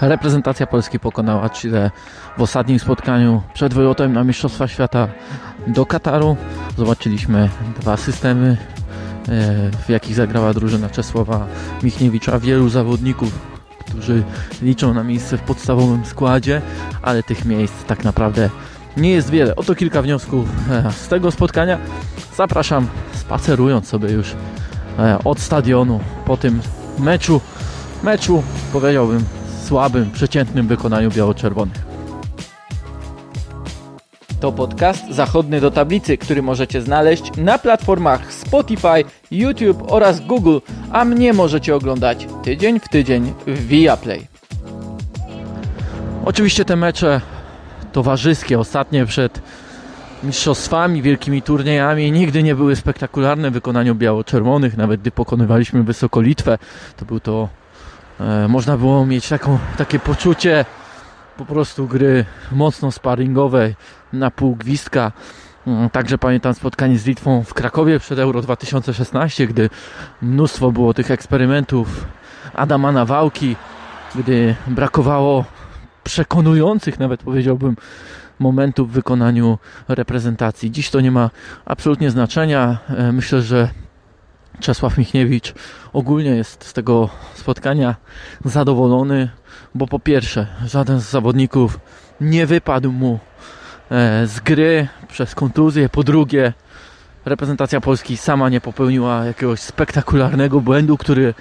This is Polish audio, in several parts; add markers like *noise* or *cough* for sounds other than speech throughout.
Reprezentacja Polski pokonała Chile w ostatnim spotkaniu przed wylotem na Mistrzostwa Świata do Kataru. Zobaczyliśmy dwa systemy, e, w jakich zagrała drużyna Czesława Michniewicza. Wielu zawodników, którzy liczą na miejsce w podstawowym składzie, ale tych miejsc tak naprawdę nie jest wiele. Oto kilka wniosków e, z tego spotkania. Zapraszam spacerując sobie już e, od stadionu po tym meczu. Meczu powiedziałbym słabym, przeciętnym wykonaniu biało-czerwonych. To podcast zachodny do tablicy, który możecie znaleźć na platformach Spotify, YouTube oraz Google, a mnie możecie oglądać tydzień w tydzień w Viaplay. Oczywiście te mecze towarzyskie, ostatnie przed mistrzostwami, wielkimi turniejami nigdy nie były spektakularne w wykonaniu biało-czerwonych, nawet gdy pokonywaliśmy wysoko Litwę, to był to można było mieć taką, takie poczucie po prostu gry mocno sparingowej na pół gwizdka. Mm, Także pamiętam spotkanie z Litwą w Krakowie przed Euro 2016, gdy mnóstwo było tych eksperymentów Adama Nawałki, gdy brakowało przekonujących nawet powiedziałbym momentów w wykonaniu reprezentacji. Dziś to nie ma absolutnie znaczenia. E, Myślę, że Czesław Michniewicz ogólnie jest z tego spotkania zadowolony, bo po pierwsze, żaden z zawodników nie wypadł mu e, z gry przez kontuzję. Po drugie, reprezentacja Polski sama nie popełniła jakiegoś spektakularnego błędu, który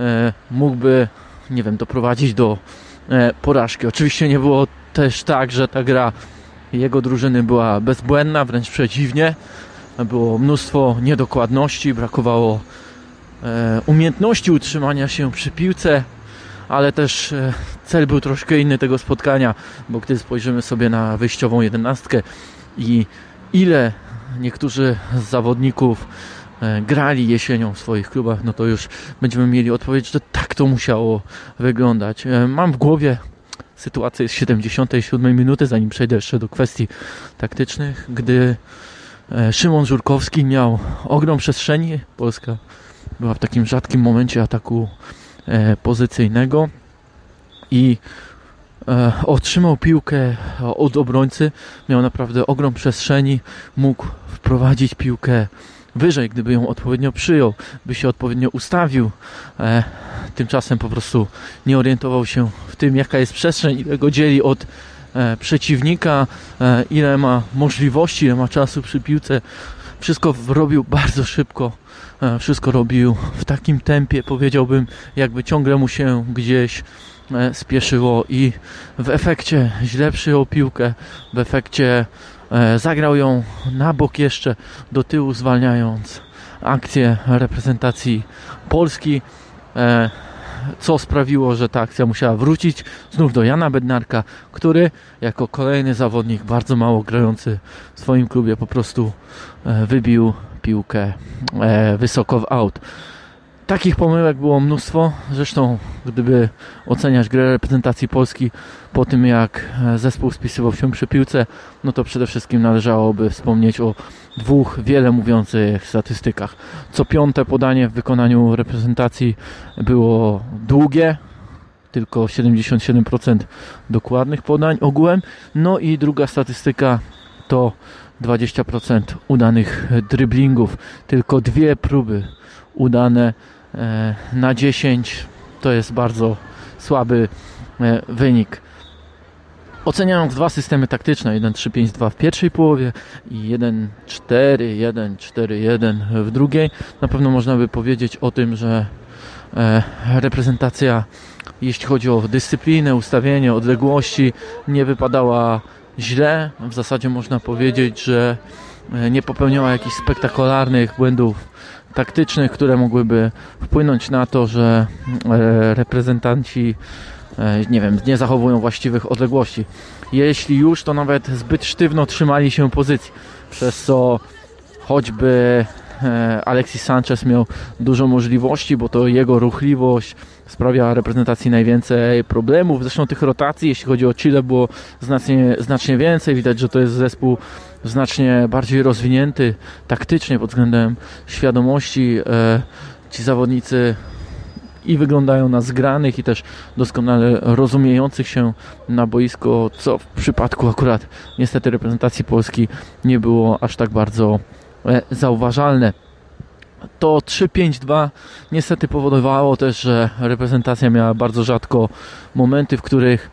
e, mógłby, nie wiem, doprowadzić do e, porażki. Oczywiście nie było też tak, że ta gra jego drużyny była bezbłędna, wręcz przeciwnie. Było mnóstwo niedokładności, brakowało e, umiejętności utrzymania się przy piłce, ale też e, cel był troszkę inny tego spotkania, bo gdy spojrzymy sobie na wyjściową jedenastkę i ile niektórzy z zawodników e, grali jesienią w swoich klubach, no to już będziemy mieli odpowiedź, że tak to musiało wyglądać. Mam w głowie sytuację z 77 minuty, zanim przejdę jeszcze do kwestii taktycznych, gdy Szymon Żurkowski miał ogrom przestrzeni. Polska była w takim rzadkim momencie ataku e, pozycyjnego i e, otrzymał piłkę od obrońcy. Miał naprawdę ogrom przestrzeni, mógł wprowadzić piłkę wyżej, gdyby ją odpowiednio przyjął, by się odpowiednio ustawił. E, tymczasem po prostu nie orientował się w tym, jaka jest przestrzeń, ile go dzieli od e, przeciwnika, e, ile ma możliwości, ile ma czasu przy piłce. Wszystko robił bardzo szybko. E, wszystko robił w takim tempie, powiedziałbym, jakby ciągle mu się gdzieś e, spieszyło i w efekcie źle przyjął piłkę, w efekcie e, zagrał ją na bok jeszcze do tyłu, zwalniając akcję reprezentacji Polski. Co sprawiło, że ta akcja musiała wrócić znów do Jana Bednarka, który jako kolejny zawodnik bardzo mało grający w swoim klubie po prostu e, wybił piłkę e, wysoko w aut. Takich pomyłek było mnóstwo. Zresztą, gdyby oceniać grę reprezentacji Polski po tym, jak e, zespół spisywał się przy piłce, no to przede wszystkim należałoby wspomnieć o dwóch wiele mówiących statystykach. Co piąte podanie w wykonaniu reprezentacji było długie, tylko 77% dokładnych podań ogółem. No i druga statystyka to 20% udanych dryblingów, tylko dwie próby udane na 10. To jest bardzo słaby e, wynik. Oceniając dwa systemy taktyczne, 1-3-5-2 w pierwszej połowie i 1-4-1-4-1 w drugiej, na pewno można by powiedzieć o tym, że e, reprezentacja, jeśli chodzi o dyscyplinę, ustawienie, odległości, nie wypadała źle. W zasadzie można powiedzieć, że e, nie popełniała jakichś spektakularnych błędów taktycznych, które mogłyby wpłynąć na to, że e, reprezentanci e, nie wiem, nie zachowują właściwych odległości. Jeśli już, to nawet zbyt sztywno trzymali się pozycji, przez co choćby e, Alexis Sanchez miał dużo możliwości, bo to jego ruchliwość sprawia reprezentacji najwięcej problemów. Zresztą tych rotacji, jeśli chodzi o Chile, było znacznie, znacznie więcej. Widać, że to jest zespół znacznie bardziej rozwinięty taktycznie pod względem świadomości. E, ci zawodnicy i wyglądają na zgranych i też doskonale rozumiejących się na boisko, co w przypadku akurat niestety reprezentacji Polski nie było aż tak bardzo e, zauważalne. To 3-5-2 niestety powodowało też, że reprezentacja miała bardzo rzadko momenty, w których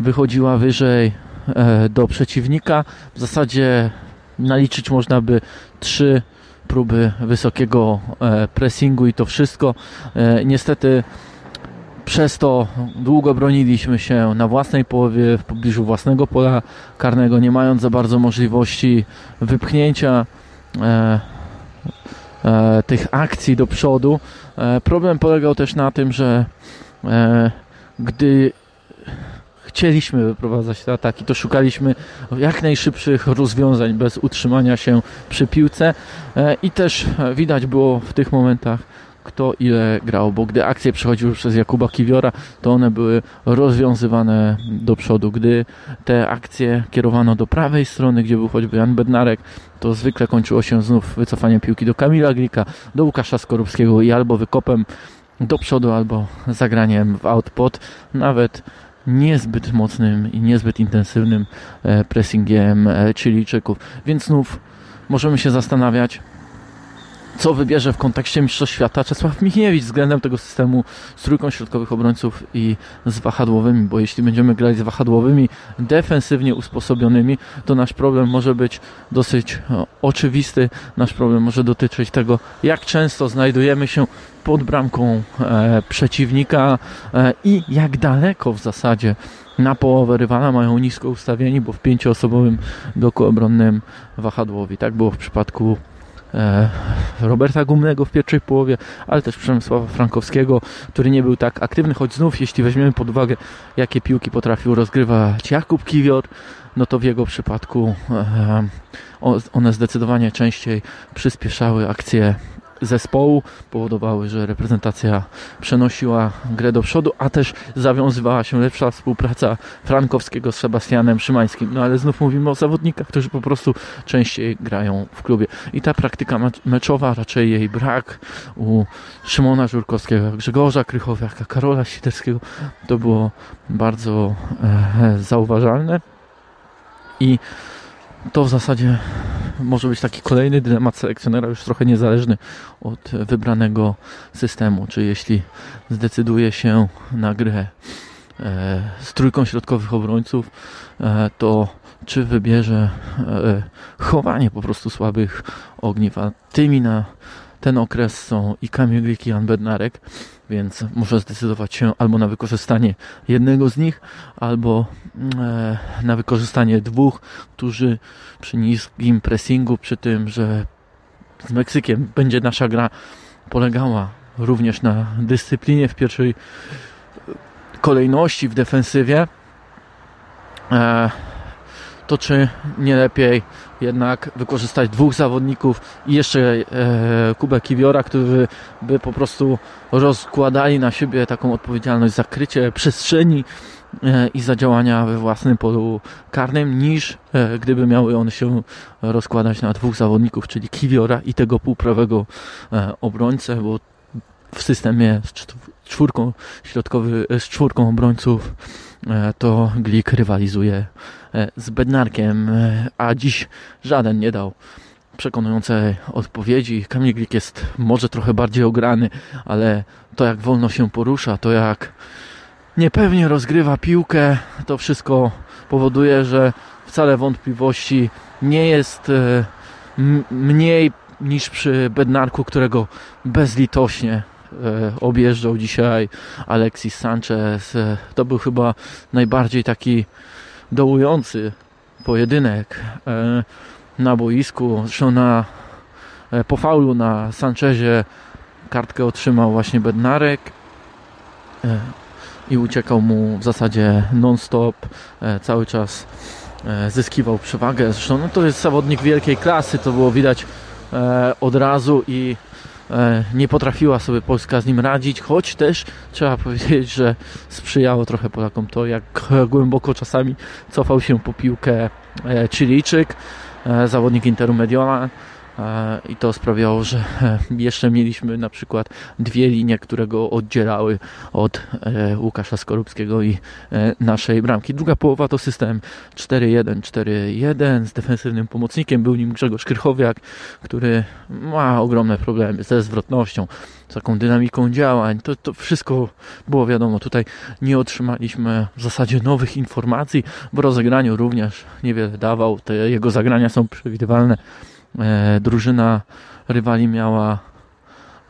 wychodziła wyżej e, do przeciwnika. W zasadzie naliczyć można by trzy próby wysokiego e, pressingu i to wszystko. E, niestety przez to długo broniliśmy się na własnej połowie, w pobliżu własnego pola karnego, nie mając za bardzo możliwości wypchnięcia tych akcji do przodu. Problem polegał też na tym, że gdy chcieliśmy wyprowadzać te ataki, to szukaliśmy jak najszybszych rozwiązań bez utrzymania się przy piłce e, i też widać było w tych momentach kto ile grał, bo gdy akcje przechodziły przez Jakuba Kiwiora, to one były rozwiązywane do przodu. Gdy te akcje kierowano do prawej strony, gdzie był choćby Jan Bednarek, to zwykle kończyło się znów wycofaniem piłki do Kamila Glika, do Łukasza Skorupskiego i albo wykopem do przodu, albo zagraniem w output. Nawet niezbyt mocnym i niezbyt intensywnym e, pressingiem e, Chilijczyków. Więc znów możemy się zastanawiać, co wybierze w kontekście Mistrzostw Świata Czesław Michniewicz względem tego systemu z trójką środkowych obrońców i z wahadłowymi, bo jeśli będziemy grali z wahadłowymi defensywnie usposobionymi, to nasz problem może być dosyć oczywisty. Nasz problem może dotyczyć tego, jak często znajdujemy się pod bramką e, przeciwnika e, i jak daleko w zasadzie na połowę rywala mają nisko ustawieni, bo w pięcioosobowym bloku obronnym wahadłowi. Tak było w przypadku e, Roberta Gumnego w pierwszej połowie, ale też Przemysława Frankowskiego, który nie był tak aktywny, choć znów jeśli weźmiemy pod uwagę jakie piłki potrafił rozgrywać Jakub Kiwior, no to w jego przypadku one zdecydowanie częściej przyspieszały akcję zespołu powodowały, że reprezentacja przenosiła grę do przodu, a też zawiązywała się lepsza współpraca Frankowskiego z Sebastianem Szymańskim. No ale znów mówimy o zawodnikach, którzy po prostu częściej grają w klubie. I ta praktyka meczowa, raczej jej brak u Szymona Żurkowskiego, Grzegorza Krychowiaka, Karola Siderskiego, to było bardzo e, zauważalne. I to w zasadzie może być taki kolejny dylemat selekcjonera, już trochę niezależny od wybranego systemu. Czy jeśli zdecyduje się na grę e, z trójką środkowych obrońców, e, to czy wybierze e, chowanie po prostu słabych ogniw, a tymi na ten okres są i Kamil Glik i Jan Bednarek, więc może zdecydować się albo na wykorzystanie jednego z nich, albo e, na wykorzystanie dwóch, którzy przy niskim pressingu, przy tym, że z Meksykiem będzie nasza gra polegała również na dyscyplinie w pierwszej kolejności w defensywie, e, to czy nie lepiej jednak wykorzystać dwóch zawodników i jeszcze e, Kubę Kiwiora, którzy by po prostu rozkładali na siebie taką odpowiedzialność za krycie przestrzeni e, i za działania we własnym polu karnym, niż e, gdyby miały one się rozkładać na dwóch zawodników, czyli Kiwiora i tego półprawego e, obrońcę, bo w systemie z czwórką środkowy, z czwórką obrońców e, to Glik rywalizuje e, z Bednarkiem, e, a dziś żaden nie dał przekonującej odpowiedzi. Kamil Glik jest może trochę bardziej ograny, ale to jak wolno się porusza, to jak niepewnie rozgrywa piłkę, to wszystko powoduje, że wcale wątpliwości nie jest mniej niż przy Bednarku, którego bezlitośnie objeżdżał dzisiaj Alexis Sanchez. E, to był chyba najbardziej taki dołujący pojedynek e, na boisku. Zresztą na, po faulu na Sanchezie kartkę otrzymał właśnie Bednarek i uciekał mu w zasadzie non-stop, cały czas zyskiwał przewagę. Zresztą no to jest zawodnik wielkiej klasy, to było widać od razu i E, nie potrafiła sobie Polska z nim radzić, choć też trzeba *laughs* powiedzieć, że sprzyjało trochę Polakom to, jak *laughs* głęboko czasami cofał się po piłkę e, Chilijczyk, e, zawodnik Interu Mediolan. I to sprawiało, że jeszcze mieliśmy na przykład dwie linie, które go oddzielały od e, Łukasza Skorupskiego i e, naszej bramki. Druga połowa to system 4-1, 4-1 z defensywnym pomocnikiem. Był nim Grzegorz Krychowiak, który ma ogromne problemy ze zwrotnością, z taką dynamiką działań. To, to wszystko było wiadomo. Tutaj nie otrzymaliśmy w zasadzie nowych informacji. W rozegraniu również niewiele dawał. Te jego zagrania są przewidywalne. E, drużyna rywali miała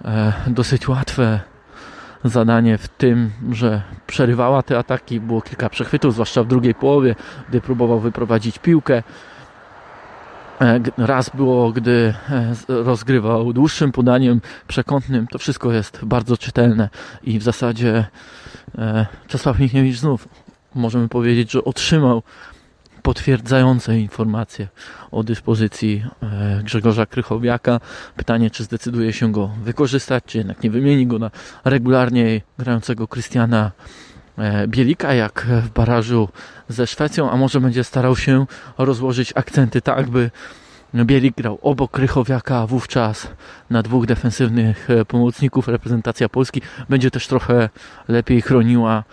e, dosyć łatwe zadanie w tym, że przerywała te ataki. Było kilka przechwytów, zwłaszcza w drugiej połowie, gdy próbował wyprowadzić piłkę. E, raz było, gdy rozgrywał dłuższym podaniem przekątnym. To wszystko jest bardzo czytelne i w zasadzie Czesław Michniewicz znów możemy powiedzieć, że otrzymał potwierdzające informacje o dyspozycji e, Grzegorza Krychowiaka. Pytanie, czy zdecyduje się go wykorzystać, czy jednak nie wymieni go na regularnie grającego Krystiana e, Bielika, jak w barażu ze Szwecją, a może będzie starał się rozłożyć akcenty tak, by Bielik grał obok Krychowiaka, wówczas na dwóch defensywnych e, pomocników reprezentacja Polski będzie też trochę lepiej chroniła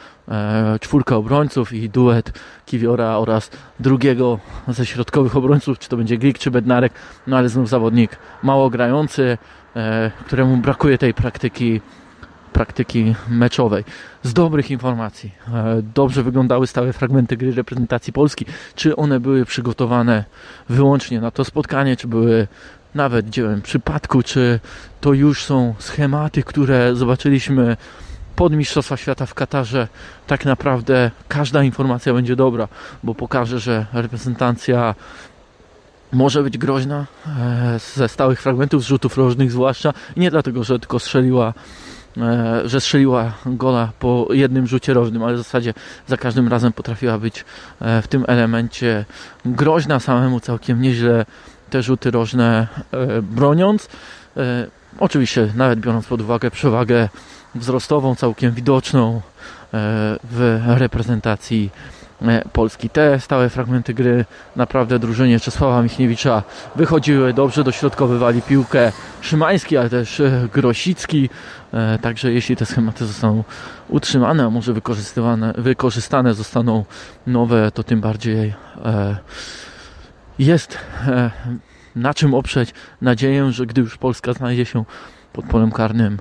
czwórka obrońców i duet Kiwiora oraz drugiego ze środkowych obrońców, czy to będzie Glik czy Bednarek, no ale znów zawodnik mało grający, e, któremu brakuje tej praktyki praktyki meczowej. Z dobrych informacji. E, dobrze wyglądały stałe fragmenty gry reprezentacji Polski. Czy one były przygotowane wyłącznie na to spotkanie, czy były nawet dziełem przypadku, czy to już są schematy, które zobaczyliśmy pod Mistrzostwa Świata w Katarze. Tak naprawdę każda informacja będzie dobra, bo pokaże, że reprezentacja może być groźna e, ze stałych fragmentów, z rzutów rożnych zwłaszcza. Nie dlatego, że tylko strzeliła E, że strzeliła gola po jednym rzucie rożnym, ale w zasadzie za każdym razem potrafiła być e, w tym elemencie groźna samemu całkiem nieźle te rzuty rożne broniąc. Oczywiście nawet biorąc pod uwagę przewagę wzrostową całkiem widoczną w reprezentacji E, Polski. Te stałe fragmenty gry naprawdę drużynie Czesława Michniewicza wychodziły dobrze, dośrodkowywali piłkę Szymański, ale też e, Grosicki. E, także jeśli te schematy zostaną utrzymane, a może wykorzystywane, wykorzystane zostaną nowe, to tym bardziej jest na czym oprzeć nadzieję, że gdy już Polska znajdzie się pod polem karnym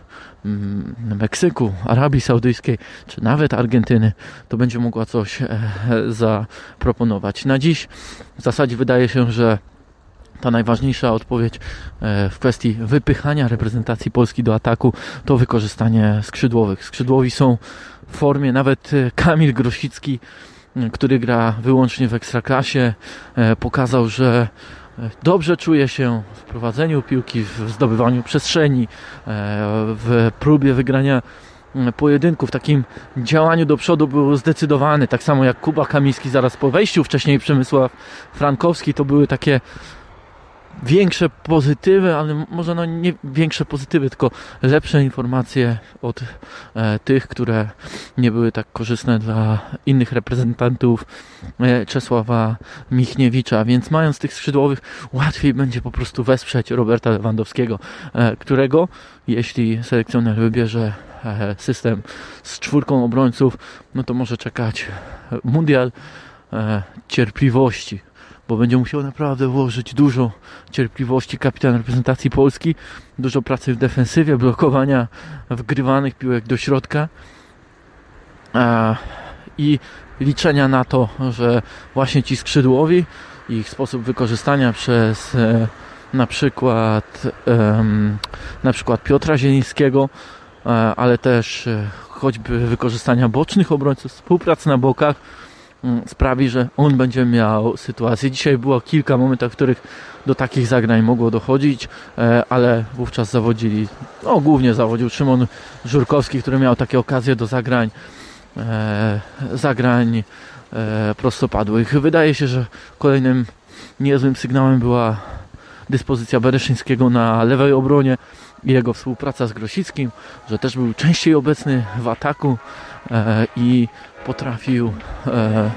Meksyku, Arabii Saudyjskiej, czy nawet Argentyny, to będzie mogła coś e, zaproponować. Na dziś w zasadzie wydaje się, że ta najważniejsza odpowiedź e, w kwestii wypychania reprezentacji Polski do ataku to wykorzystanie skrzydłowych. Skrzydłowi są w formie, nawet e, Kamil Grosicki, który gra wyłącznie w ekstraklasie, pokazał, że dobrze czuje się w prowadzeniu piłki, w zdobywaniu przestrzeni, e, w próbie wygrania pojedynku, w takim działaniu do przodu był zdecydowany, tak samo jak Kuba Kamiński zaraz po wejściu, wcześniej Przemysław Frankowski, to były takie większe pozytywy, ale może no nie większe pozytywy, tylko lepsze informacje od e, tych, które nie były tak korzystne dla innych reprezentantów e, Czesława Michniewicza, więc mając tych skrzydłowych łatwiej będzie po prostu wesprzeć Roberta Lewandowskiego, e, którego jeśli selekcjoner wybierze e, system z czwórką obrońców, no to może czekać mundial e, cierpliwości bo będzie musiał naprawdę włożyć dużo cierpliwości kapitan reprezentacji Polski, dużo pracy w defensywie, blokowania wgrywanych piłek do środka i liczenia na to, że właśnie ci skrzydłowi ich sposób wykorzystania przez e, na przykład na przykład Piotra Zielińskiego, e, ale też e, choćby wykorzystania bocznych obrońców, współpracy na bokach, sprawi, że on będzie miał sytuację. Dzisiaj było kilka momentów, w których do takich zagrań mogło dochodzić, e, ale wówczas zawodzili, no głównie zawodził Szymon Żurkowski, który miał takie okazje do zagrań e, zagrań e, prostopadłych. Wydaje się, że kolejnym niezłym sygnałem była dyspozycja Bereszyńskiego na lewej obronie i jego współpraca z Grosickim, że też był częściej obecny w ataku i potrafił e,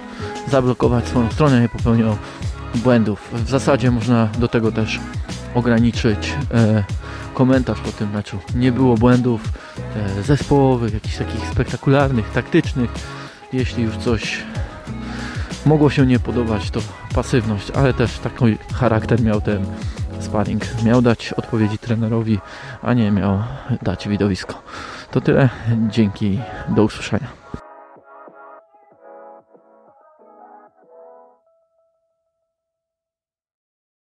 zablokować swoją stronę, nie popełniał błędów. W zasadzie można do tego też ograniczyć e, komentarz po tym meczu. Nie było błędów e, zespołowych, jakichś takich spektakularnych, taktycznych. Jeśli już coś mogło się nie podobać, to pasywność, ale też taki charakter miał ten sparring. Miał dać odpowiedzi trenerowi, a nie miał dać widowisko. To tyle. Dzięki. Do usłyszenia.